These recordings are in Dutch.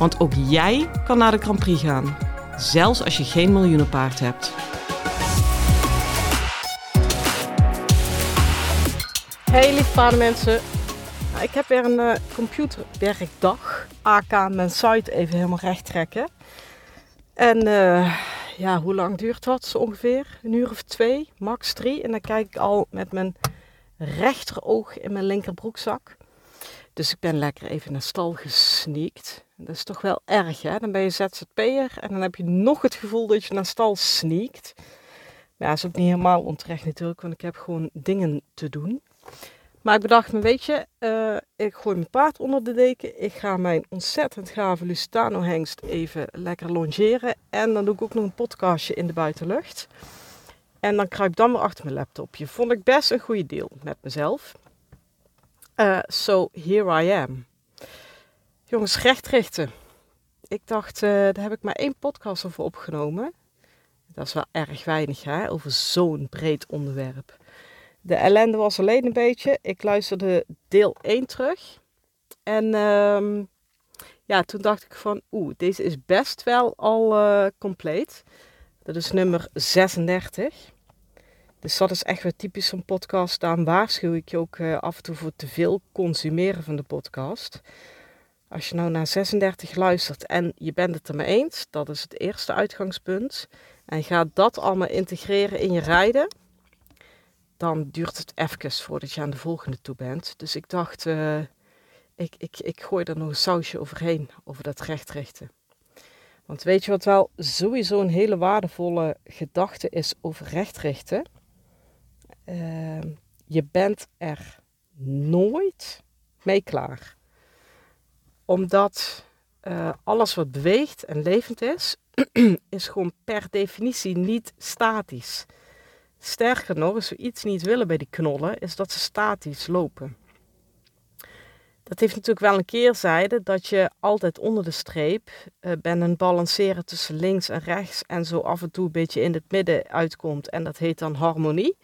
Want ook jij kan naar de Grand Prix gaan, zelfs als je geen miljoenenpaard hebt. Hey lieve paardenmensen. Nou, ik heb weer een uh, computerwerkdag. AK mijn site even helemaal recht trekken. En uh, ja, hoe lang duurt dat ongeveer? Een uur of twee, max drie. En dan kijk ik al met mijn rechteroog in mijn linkerbroekzak. Dus ik ben lekker even naar stal gesneakt. Dat is toch wel erg, hè? Dan ben je ZZP'er en dan heb je nog het gevoel dat je naar stal sneakt. Maar ja, dat is ook niet helemaal onterecht natuurlijk, want ik heb gewoon dingen te doen. Maar ik bedacht me, weet je, uh, ik gooi mijn paard onder de deken. Ik ga mijn ontzettend gave Lusitano hengst even lekker longeren. En dan doe ik ook nog een podcastje in de buitenlucht. En dan kruip ik dan weer achter mijn laptopje. Vond ik best een goede deal met mezelf. Uh, so here I am. Jongens, recht richten. Ik dacht, uh, daar heb ik maar één podcast over opgenomen. Dat is wel erg weinig, hè, over zo'n breed onderwerp. De ellende was alleen een beetje. Ik luisterde deel 1 terug. En um, ja, toen dacht ik van, oeh, deze is best wel al uh, compleet. Dat is nummer 36. Dus dat is echt weer typisch zo'n podcast. Daarom waarschuw ik je ook uh, af en toe voor te veel consumeren van de podcast. Als je nou naar 36 luistert en je bent het er mee eens, dat is het eerste uitgangspunt. En gaat dat allemaal integreren in je rijden, dan duurt het even voordat je aan de volgende toe bent. Dus ik dacht, uh, ik, ik, ik gooi er nog een sausje overheen, over dat rechtrichten. Want weet je wat wel sowieso een hele waardevolle gedachte is over rechtrichten? Uh, je bent er nooit mee klaar. Omdat uh, alles wat beweegt en levend is, is gewoon per definitie niet statisch. Sterker nog, als we iets niet willen bij die knollen, is dat ze statisch lopen. Dat heeft natuurlijk wel een keerzijde dat je altijd onder de streep uh, bent een balanceren tussen links en rechts en zo af en toe een beetje in het midden uitkomt. En dat heet dan harmonie.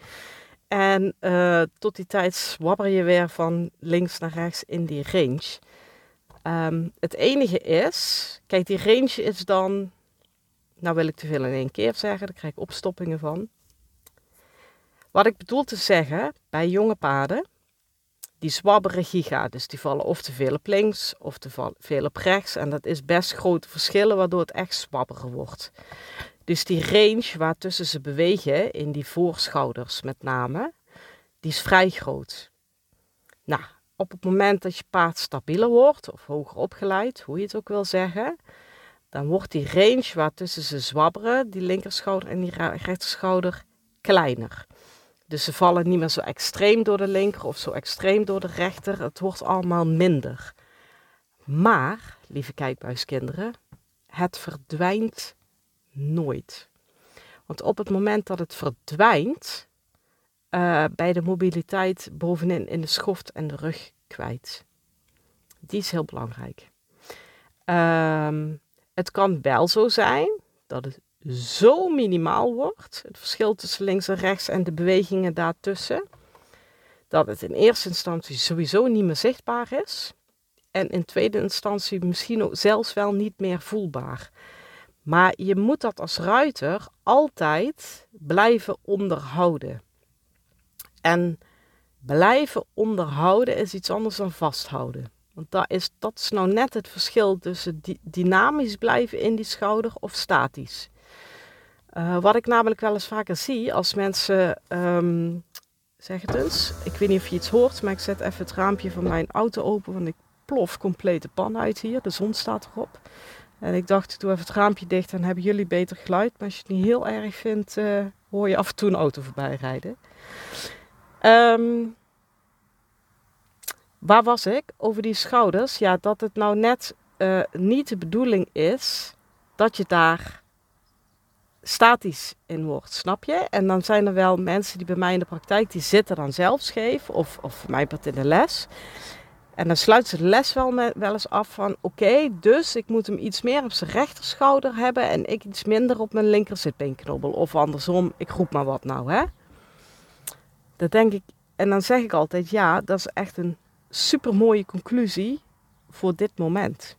En uh, tot die tijd zwabber je weer van links naar rechts in die range. Um, het enige is, kijk, die range is dan, nou wil ik te veel in één keer zeggen, daar krijg ik opstoppingen van. Wat ik bedoel te zeggen, bij jonge paarden, die zwabberen giga. Dus die vallen of te veel op links of te veel op rechts. En dat is best grote verschillen, waardoor het echt zwabberen wordt. Dus die range waartussen ze bewegen, in die voorschouders met name, die is vrij groot. Nou, op het moment dat je paard stabieler wordt, of hoger opgeleid, hoe je het ook wil zeggen, dan wordt die range waartussen ze zwabberen, die linkerschouder en die rechterschouder, kleiner. Dus ze vallen niet meer zo extreem door de linker of zo extreem door de rechter. Het wordt allemaal minder. Maar, lieve kijkbuiskinderen, het verdwijnt nooit. Want op het moment dat het verdwijnt, uh, bij de mobiliteit bovenin in de schoft en de rug kwijt. Die is heel belangrijk. Um, het kan wel zo zijn dat het zo minimaal wordt, het verschil tussen links en rechts en de bewegingen daartussen, dat het in eerste instantie sowieso niet meer zichtbaar is. En in tweede instantie misschien ook zelfs wel niet meer voelbaar. Maar je moet dat als ruiter altijd blijven onderhouden. En blijven onderhouden is iets anders dan vasthouden. Want dat is, nou net het verschil tussen dynamisch blijven in die schouder of statisch. Uh, wat ik namelijk wel eens vaker zie als mensen, um, zeg het eens, ik weet niet of je iets hoort, maar ik zet even het raampje van mijn auto open, want ik plof complete pan uit hier. De zon staat erop. En ik dacht, ik doe even het raampje dicht, dan hebben jullie beter geluid. Maar als je het niet heel erg vindt, uh, hoor je af en toe een auto voorbij rijden. Um, waar was ik? Over die schouders. Ja, dat het nou net uh, niet de bedoeling is dat je daar statisch in wordt, snap je? En dan zijn er wel mensen die bij mij in de praktijk, die zitten dan zelf scheef, of, of mij in de les. En dan sluit ze de les wel, met, wel eens af van, oké, dus ik moet hem iets meer op zijn rechterschouder hebben en ik iets minder op mijn linker zitbeenknobbel. Of andersom, ik roep maar wat nou, hè? Dat denk ik, en dan zeg ik altijd, ja, dat is echt een super mooie conclusie voor dit moment.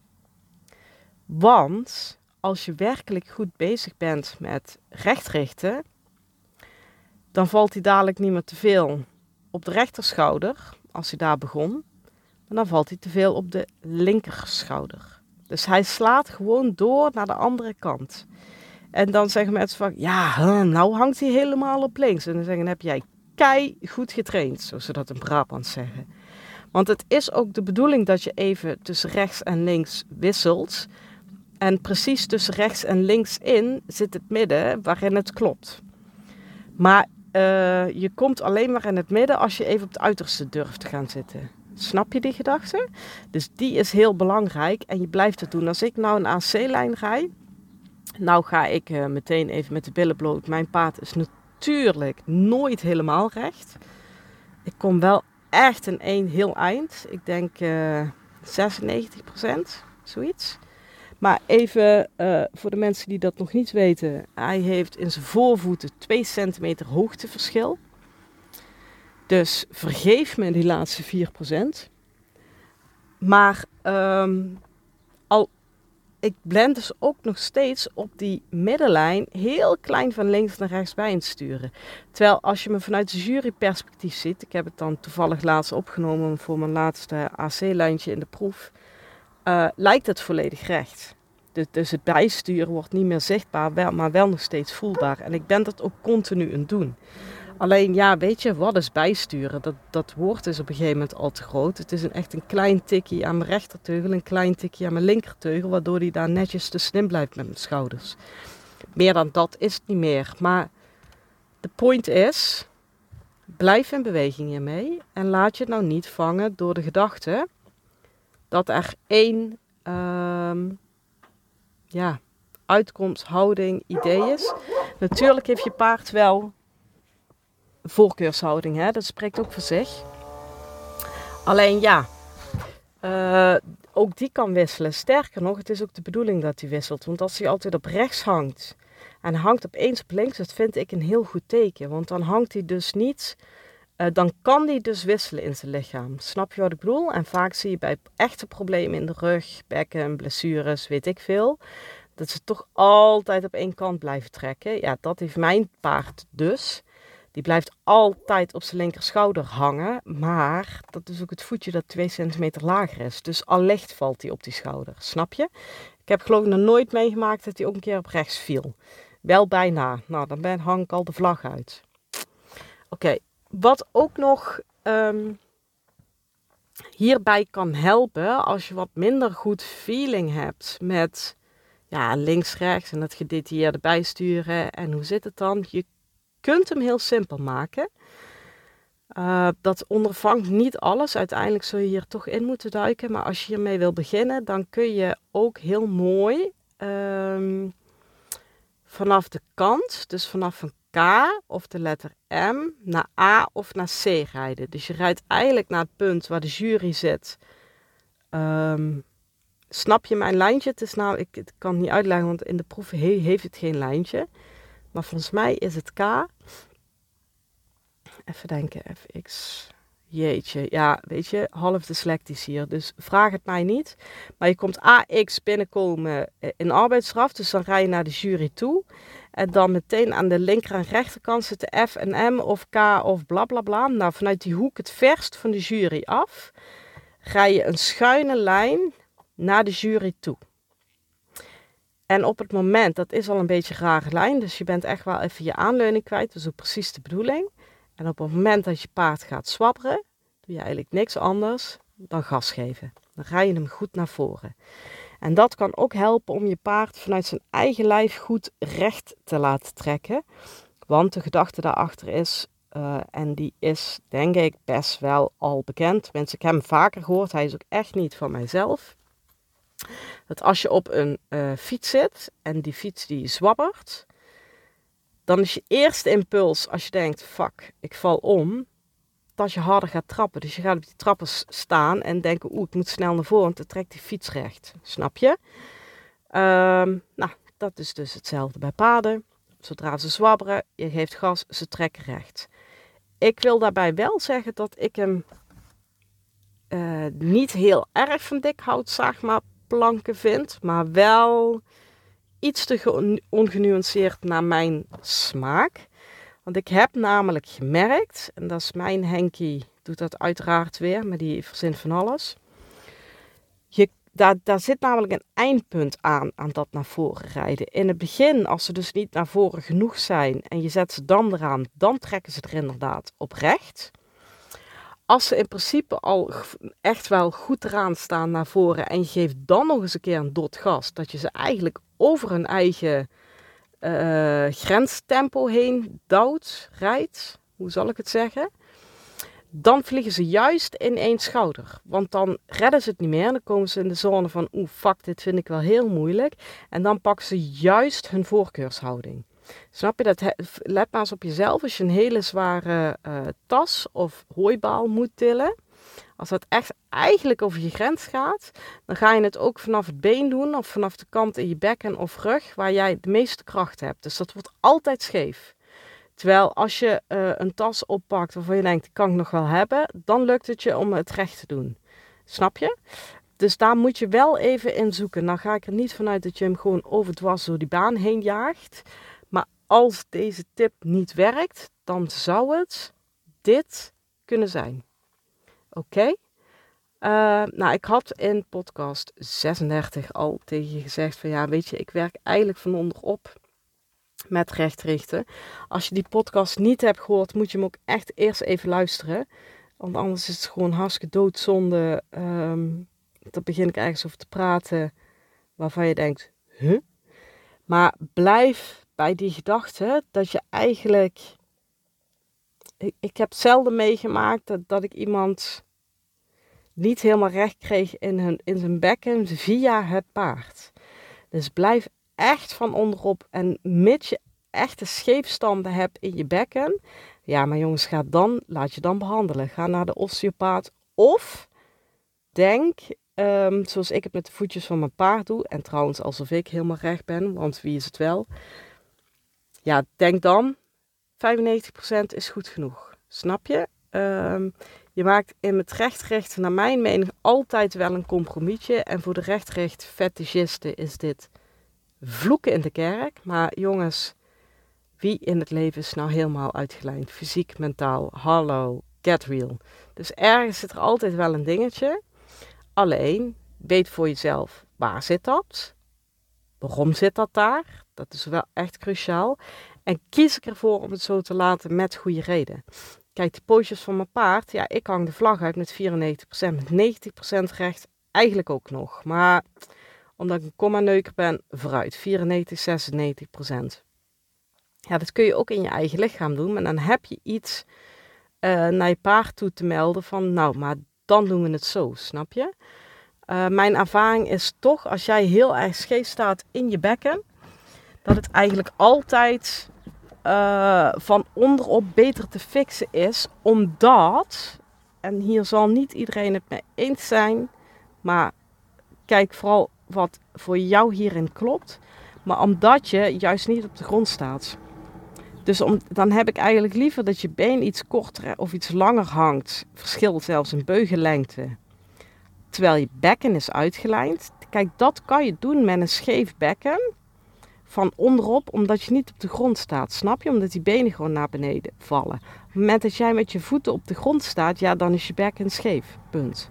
Want als je werkelijk goed bezig bent met rechtrichten, dan valt hij dadelijk niet meer te veel op de rechterschouder, als hij daar begon. Dan valt hij te veel op de linkerschouder. Dus hij slaat gewoon door naar de andere kant. En dan zeggen mensen van, ja, nou hangt hij helemaal op links. En dan zeggen, heb jij goed getraind, zoals ze dat in Brabant zeggen. Want het is ook de bedoeling dat je even tussen rechts en links wisselt. En precies tussen rechts en links in zit het midden waarin het klopt. Maar uh, je komt alleen maar in het midden als je even op het uiterste durft te gaan zitten. Snap je die gedachte? Dus die is heel belangrijk en je blijft het doen. Als ik nou een AC-lijn rij, nou ga ik uh, meteen even met de billen bloot. Mijn paard is natuurlijk nooit helemaal recht. Ik kom wel echt een één heel eind. Ik denk uh, eh, 96%, zoiets. Maar even uh, voor de mensen die dat nog niet weten. Hij heeft in zijn voorvoeten 2 centimeter hoogteverschil. Dus vergeef me die laatste 4%. Maar um, ik blend dus ook nog steeds op die middenlijn heel klein van links naar rechts bij sturen. Terwijl als je me vanuit de juryperspectief ziet, ik heb het dan toevallig laatst opgenomen voor mijn laatste AC-lijntje in de proef, uh, lijkt het volledig recht. Dus, het bijsturen wordt niet meer zichtbaar, maar wel nog steeds voelbaar. En ik ben dat ook continu aan het doen. Alleen ja, weet je, wat is bijsturen? Dat, dat woord is op een gegeven moment al te groot. Het is een, echt een klein tikje aan mijn rechterteugel, een klein tikje aan mijn linkerteugel, waardoor hij daar netjes tussenin blijft met mijn schouders. Meer dan dat is het niet meer. Maar de point is, blijf in beweging hiermee en laat je nou niet vangen door de gedachte dat er één uh, ja, uitkomst, houding, idee is. Natuurlijk heeft je paard wel voorkeurshouding. Hè? Dat spreekt ook voor zich. Alleen ja, uh, ook die kan wisselen. Sterker nog, het is ook de bedoeling dat hij wisselt. Want als hij altijd op rechts hangt en hangt opeens op links, dat vind ik een heel goed teken. Want dan hangt hij dus niet, uh, dan kan hij dus wisselen in zijn lichaam. Snap je wat ik bedoel? En vaak zie je bij echte problemen in de rug, bekken, blessures, weet ik veel, dat ze toch altijd op één kant blijven trekken. Ja, dat heeft mijn paard dus. Die blijft altijd op zijn linker schouder hangen. Maar dat is ook het voetje dat 2 centimeter lager is. Dus allicht valt hij op die schouder. Snap je? Ik heb geloof ik nog nooit meegemaakt dat hij ook een keer op rechts viel. Wel bijna. Nou, dan ben, hang ik al de vlag uit. Oké, wat ook nog ehm, hierbij kan helpen als je wat minder goed feeling hebt met ja, links-rechts en het gedetailleerde bijsturen. En hoe zit het dan? Je kunt hem heel simpel maken. Uh, dat ondervangt niet alles. Uiteindelijk zul je hier toch in moeten duiken. Maar als je hiermee wil beginnen, dan kun je ook heel mooi um, vanaf de kant, dus vanaf een K of de letter M, naar A of naar C rijden. Dus je rijdt eigenlijk naar het punt waar de jury zit. Um, snap je mijn lijntje? Het is nou, ik kan het niet uitleggen, want in de proef heeft het geen lijntje. Maar volgens mij is het K. Even denken, fx. Jeetje, ja, weet je, half dyslectisch hier. Dus vraag het mij niet. Maar je komt AX binnenkomen eh, in arbeidsstraf. Dus dan rij je naar de jury toe. En dan meteen aan de linker en rechterkant zitten F en M of K of bla bla bla. Nou, vanuit die hoek het verst van de jury af. Rij je een schuine lijn naar de jury toe. En op het moment, dat is al een beetje een rare lijn, dus je bent echt wel even je aanleuning kwijt. Dat is ook precies de bedoeling. En op het moment dat je paard gaat swabberen, doe je eigenlijk niks anders dan gas geven. Dan rij je hem goed naar voren. En dat kan ook helpen om je paard vanuit zijn eigen lijf goed recht te laten trekken. Want de gedachte daarachter is, uh, en die is denk ik best wel al bekend. Mensen, ik heb hem vaker gehoord, hij is ook echt niet van mijzelf. Dat als je op een uh, fiets zit en die fiets die zwabbert, dan is je eerste impuls als je denkt, fuck, ik val om, dat je harder gaat trappen. Dus je gaat op die trappen staan en denken, oeh, ik moet snel naar voren, want dan trekt die fiets recht. Snap je? Um, nou, dat is dus hetzelfde bij paden. Zodra ze zwabberen, je geeft gas, ze trekken recht. Ik wil daarbij wel zeggen dat ik hem uh, niet heel erg van dik hout, zeg maar, planken vind, maar wel iets te ongenuanceerd naar mijn smaak. Want ik heb namelijk gemerkt, en dat is mijn Henkie, doet dat uiteraard weer, maar die verzint van alles. Je, daar, daar zit namelijk een eindpunt aan, aan dat naar voren rijden. In het begin, als ze dus niet naar voren genoeg zijn en je zet ze dan eraan, dan trekken ze er inderdaad oprecht. Als ze in principe al echt wel goed eraan staan naar voren en je geeft dan nog eens een keer een dot gas, dat je ze eigenlijk over hun eigen uh, grenstempo heen duwt, rijdt, hoe zal ik het zeggen, dan vliegen ze juist in één schouder. Want dan redden ze het niet meer. Dan komen ze in de zone van, oeh, fuck, dit vind ik wel heel moeilijk. En dan pakken ze juist hun voorkeurshouding. Snap je dat? Let maar eens op jezelf. Als je een hele zware uh, tas of hooibaal moet tillen, als dat echt eigenlijk over je grens gaat, dan ga je het ook vanaf het been doen of vanaf de kant in je bekken of rug waar jij de meeste kracht hebt. Dus dat wordt altijd scheef. Terwijl als je uh, een tas oppakt waarvan je denkt, kan ik nog wel hebben, dan lukt het je om het recht te doen. Snap je? Dus daar moet je wel even in zoeken. Nou ga ik er niet vanuit dat je hem gewoon overdwars door die baan heen jaagt. Als deze tip niet werkt, dan zou het dit kunnen zijn. Oké. Uh, nou, ik had in podcast 36 al tegen je gezegd van ja, weet je, ik werk eigenlijk van onderop met rechtrichten. Als je die podcast niet hebt gehoord, moet je hem ook echt eerst even luisteren. Want anders is het gewoon hartstikke doodzonde. Um, begin ik ergens over te praten waarvan je denkt, huh? Maar blijf bij die gedachte dat je eigenlijk... Ik, ik heb zelden meegemaakt dat, dat ik iemand niet helemaal recht kreeg in, hun, in zijn bekken via het paard. Dus blijf echt van onderop en mits je echte scheefstanden hebt in je bekken, ja, maar jongens, ga dan, laat je dan behandelen. Ga naar de osteopaat of denk, um, zoals ik het met de voetjes van mijn paard doe, en trouwens alsof ik helemaal recht ben, want wie is het wel? Ja, denk dan, 95% is goed genoeg. Snap je? Um, je maakt in het rechtrecht, naar mijn mening, altijd wel een compromisje. En voor de rechtrecht fetischisten is dit vloeken in de kerk. Maar jongens, wie in het leven is nou helemaal uitgelijnd? Fysiek, mentaal, hallo, get real. Dus ergens zit er altijd wel een dingetje. Alleen, weet voor jezelf, waar zit dat? Waarom zit dat daar? Dat is wel echt cruciaal. En kies ik ervoor om het zo te laten met goede reden. Kijk, de pootjes van mijn paard, ja, ik hang de vlag uit met 94%, met 90% recht eigenlijk ook nog. Maar omdat ik een komma-neuker ben, vooruit, 94, 96%. Ja, dat kun je ook in je eigen lichaam doen, maar dan heb je iets uh, naar je paard toe te melden van, nou, maar dan doen we het zo, snap je? Uh, mijn ervaring is toch, als jij heel erg scheef staat in je bekken, dat het eigenlijk altijd uh, van onderop beter te fixen is. Omdat, en hier zal niet iedereen het mee eens zijn, maar kijk vooral wat voor jou hierin klopt. Maar omdat je juist niet op de grond staat. Dus dan heb ik eigenlijk liever dat je been iets korter of iets langer hangt. Verschilt zelfs in beugellengte. Terwijl je bekken is uitgelijnd. Kijk, dat kan je doen met een scheef bekken van onderop, omdat je niet op de grond staat. Snap je? Omdat die benen gewoon naar beneden vallen. Op het moment dat jij met je voeten op de grond staat, ja, dan is je bekken scheef. Punt.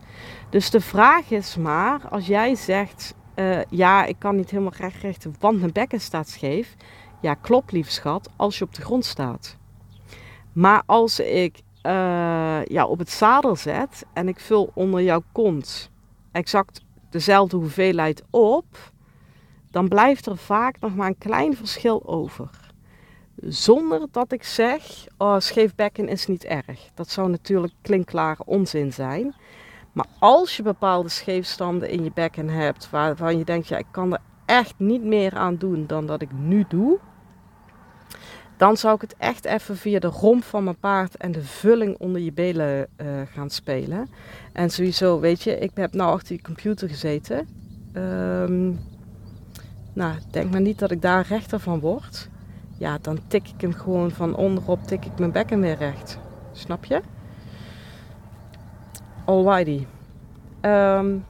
Dus de vraag is maar, als jij zegt, uh, ja, ik kan niet helemaal recht richten, want mijn bekken staat scheef. Ja, klopt, lieve schat, als je op de grond staat. Maar als ik uh, ja, op het zadel zet en ik vul onder jouw kont exact dezelfde hoeveelheid op, dan blijft er vaak nog maar een klein verschil over. Zonder dat ik zeg, oh, scheef bekken is niet erg. Dat zou natuurlijk klinkklare onzin zijn. Maar als je bepaalde scheefstanden in je bekken hebt waarvan je denkt, ja, ik kan er echt niet meer aan doen dan dat ik nu doe, dan zou ik het echt even via de romp van mijn paard en de vulling onder je belen uh, gaan spelen. En sowieso, weet je, ik heb nou achter die computer gezeten. Um, nou, denk maar niet dat ik daar rechter van word. Ja, dan tik ik hem gewoon van onderop, tik ik mijn bekken weer recht. Snap je? Alrighty. Um,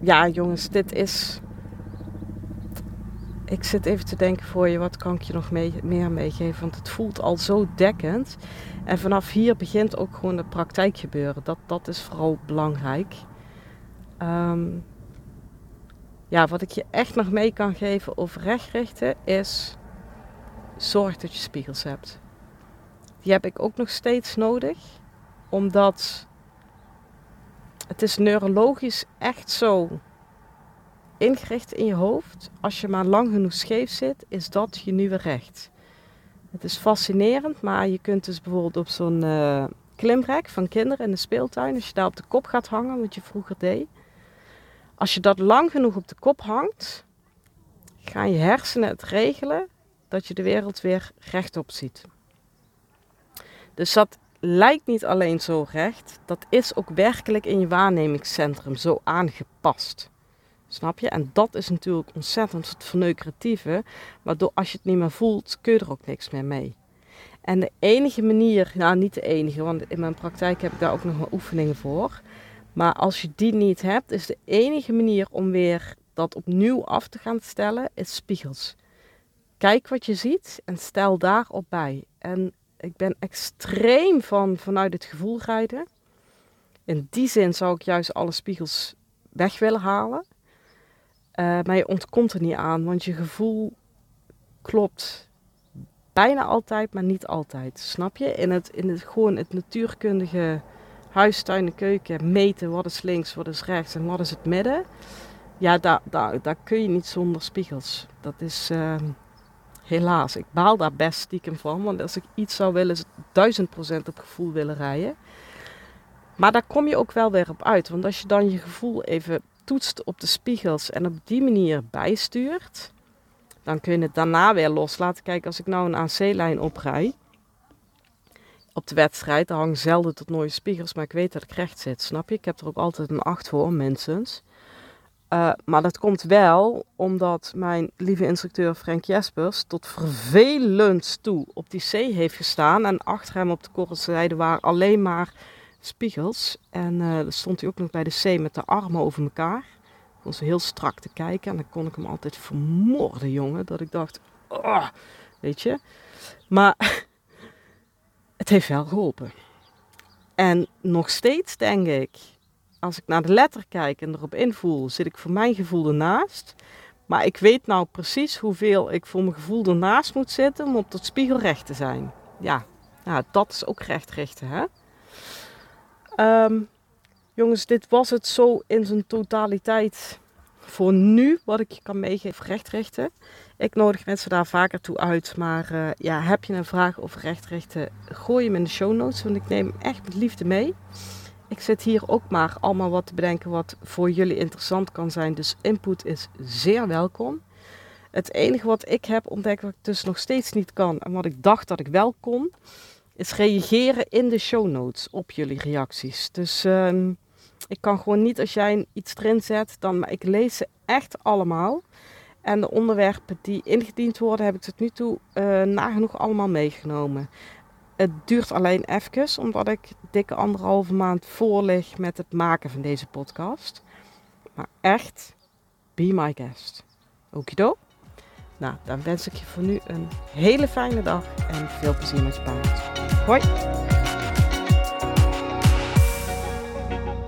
ja, jongens, dit is ik zit even te denken voor je, wat kan ik je nog mee, meer meegeven? Want het voelt al zo dekkend. En vanaf hier begint ook gewoon de praktijk gebeuren. Dat, dat is vooral belangrijk. Ehm, ja, wat ik je echt nog mee kan geven over rechtrichten is... Zorg dat je spiegels hebt. Die heb ik ook nog steeds nodig. Omdat het is neurologisch echt zo ingericht in je hoofd. Als je maar lang genoeg scheef zit, is dat je nieuwe recht. Het is fascinerend, maar je kunt dus bijvoorbeeld op zo'n uh, klimrek van kinderen in de speeltuin, als je daar op de kop gaat hangen, wat je vroeger deed. Als je dat lang genoeg op de kop hangt, gaan je hersenen het regelen dat je de wereld weer rechtop ziet. Dus dat lijkt niet alleen zo recht, dat is ook werkelijk in je waarnemingscentrum zo aangepast. Snap je? En dat is natuurlijk ontzettend het verneukeratieve. Waardoor als je het niet meer voelt, kun je er ook niks meer mee. En de enige manier, nou niet de enige, want in mijn praktijk heb ik daar ook nog wel oefeningen voor. Maar als je die niet hebt, is de enige manier om weer dat opnieuw af te gaan stellen, is spiegels. Kijk wat je ziet en stel daarop bij. En ik ben extreem van vanuit het gevoel rijden. In die zin zou ik juist alle spiegels weg willen halen. Uh, maar je ontkomt er niet aan, want je gevoel klopt bijna altijd, maar niet altijd. Snap je? In het, in het gewoon het natuurkundige huis, tuin en keuken meten wat is links, wat is rechts en wat is het midden. Ja, daar, daar, daar kun je niet zonder spiegels. Dat is uh, helaas. Ik baal daar best stiekem van, want als ik iets zou willen, is duizend procent op gevoel willen rijden. Maar daar kom je ook wel weer op uit. Want als je dan je gevoel even toetst op de spiegels en op die manier bijstuurt, dan kun je het daarna weer loslaten. Kijk, als ik nou een AC-lijn oprij op de wedstrijd, dan hangen zelden tot nooit spiegels, maar ik weet dat ik recht zit, snap je? Ik heb er ook altijd een acht voor, minstens. Uh, maar dat komt wel omdat mijn lieve instructeur Frank Jespers tot vervelend toe op die C heeft gestaan. En achter hem op de korrelzijde waren alleen maar spiegels. En uh, dan stond hij ook nog bij de C met de armen over elkaar. Kon ze heel strak te kijken. En dan kon ik hem altijd vermoorden, jongen. Dat ik dacht, weet je. Maar heeft wel geholpen. En nog steeds denk ik, als ik naar de letter kijk en erop invoel, zit ik voor mijn gevoel ernaast. Maar ik weet nou precies hoeveel ik voor mijn gevoel ernaast moet zitten om op dat spiegelrecht te zijn. Ja, nou, dat is ook recht richten, hè. Um, jongens, dit was het zo in zijn totaliteit voor nu wat ik je kan meegeven rechtrichten. Ik nodig mensen daar vaker toe uit. Maar uh, ja, heb je een vraag over rechtrichten, gooi hem in de show notes. Want ik neem hem echt met liefde mee. Ik zit hier ook maar allemaal wat te bedenken wat voor jullie interessant kan zijn. Dus input is zeer welkom. Het enige wat ik heb ontdekt wat ik dus nog steeds niet kan en wat ik dacht dat ik wel kon, is reageren in de show notes op jullie reacties. Dus uh, ik kan gewoon niet als jij iets erin zet, dan, maar ik lees ze echt allemaal. En de onderwerpen die ingediend worden, heb ik tot nu toe uh, nagenoeg allemaal meegenomen. Het duurt alleen even, omdat ik dikke anderhalve maand voor lig met het maken van deze podcast. Maar echt, be my guest. Okido? Nou, dan wens ik je voor nu een hele fijne dag en veel plezier met je paard. Hoi!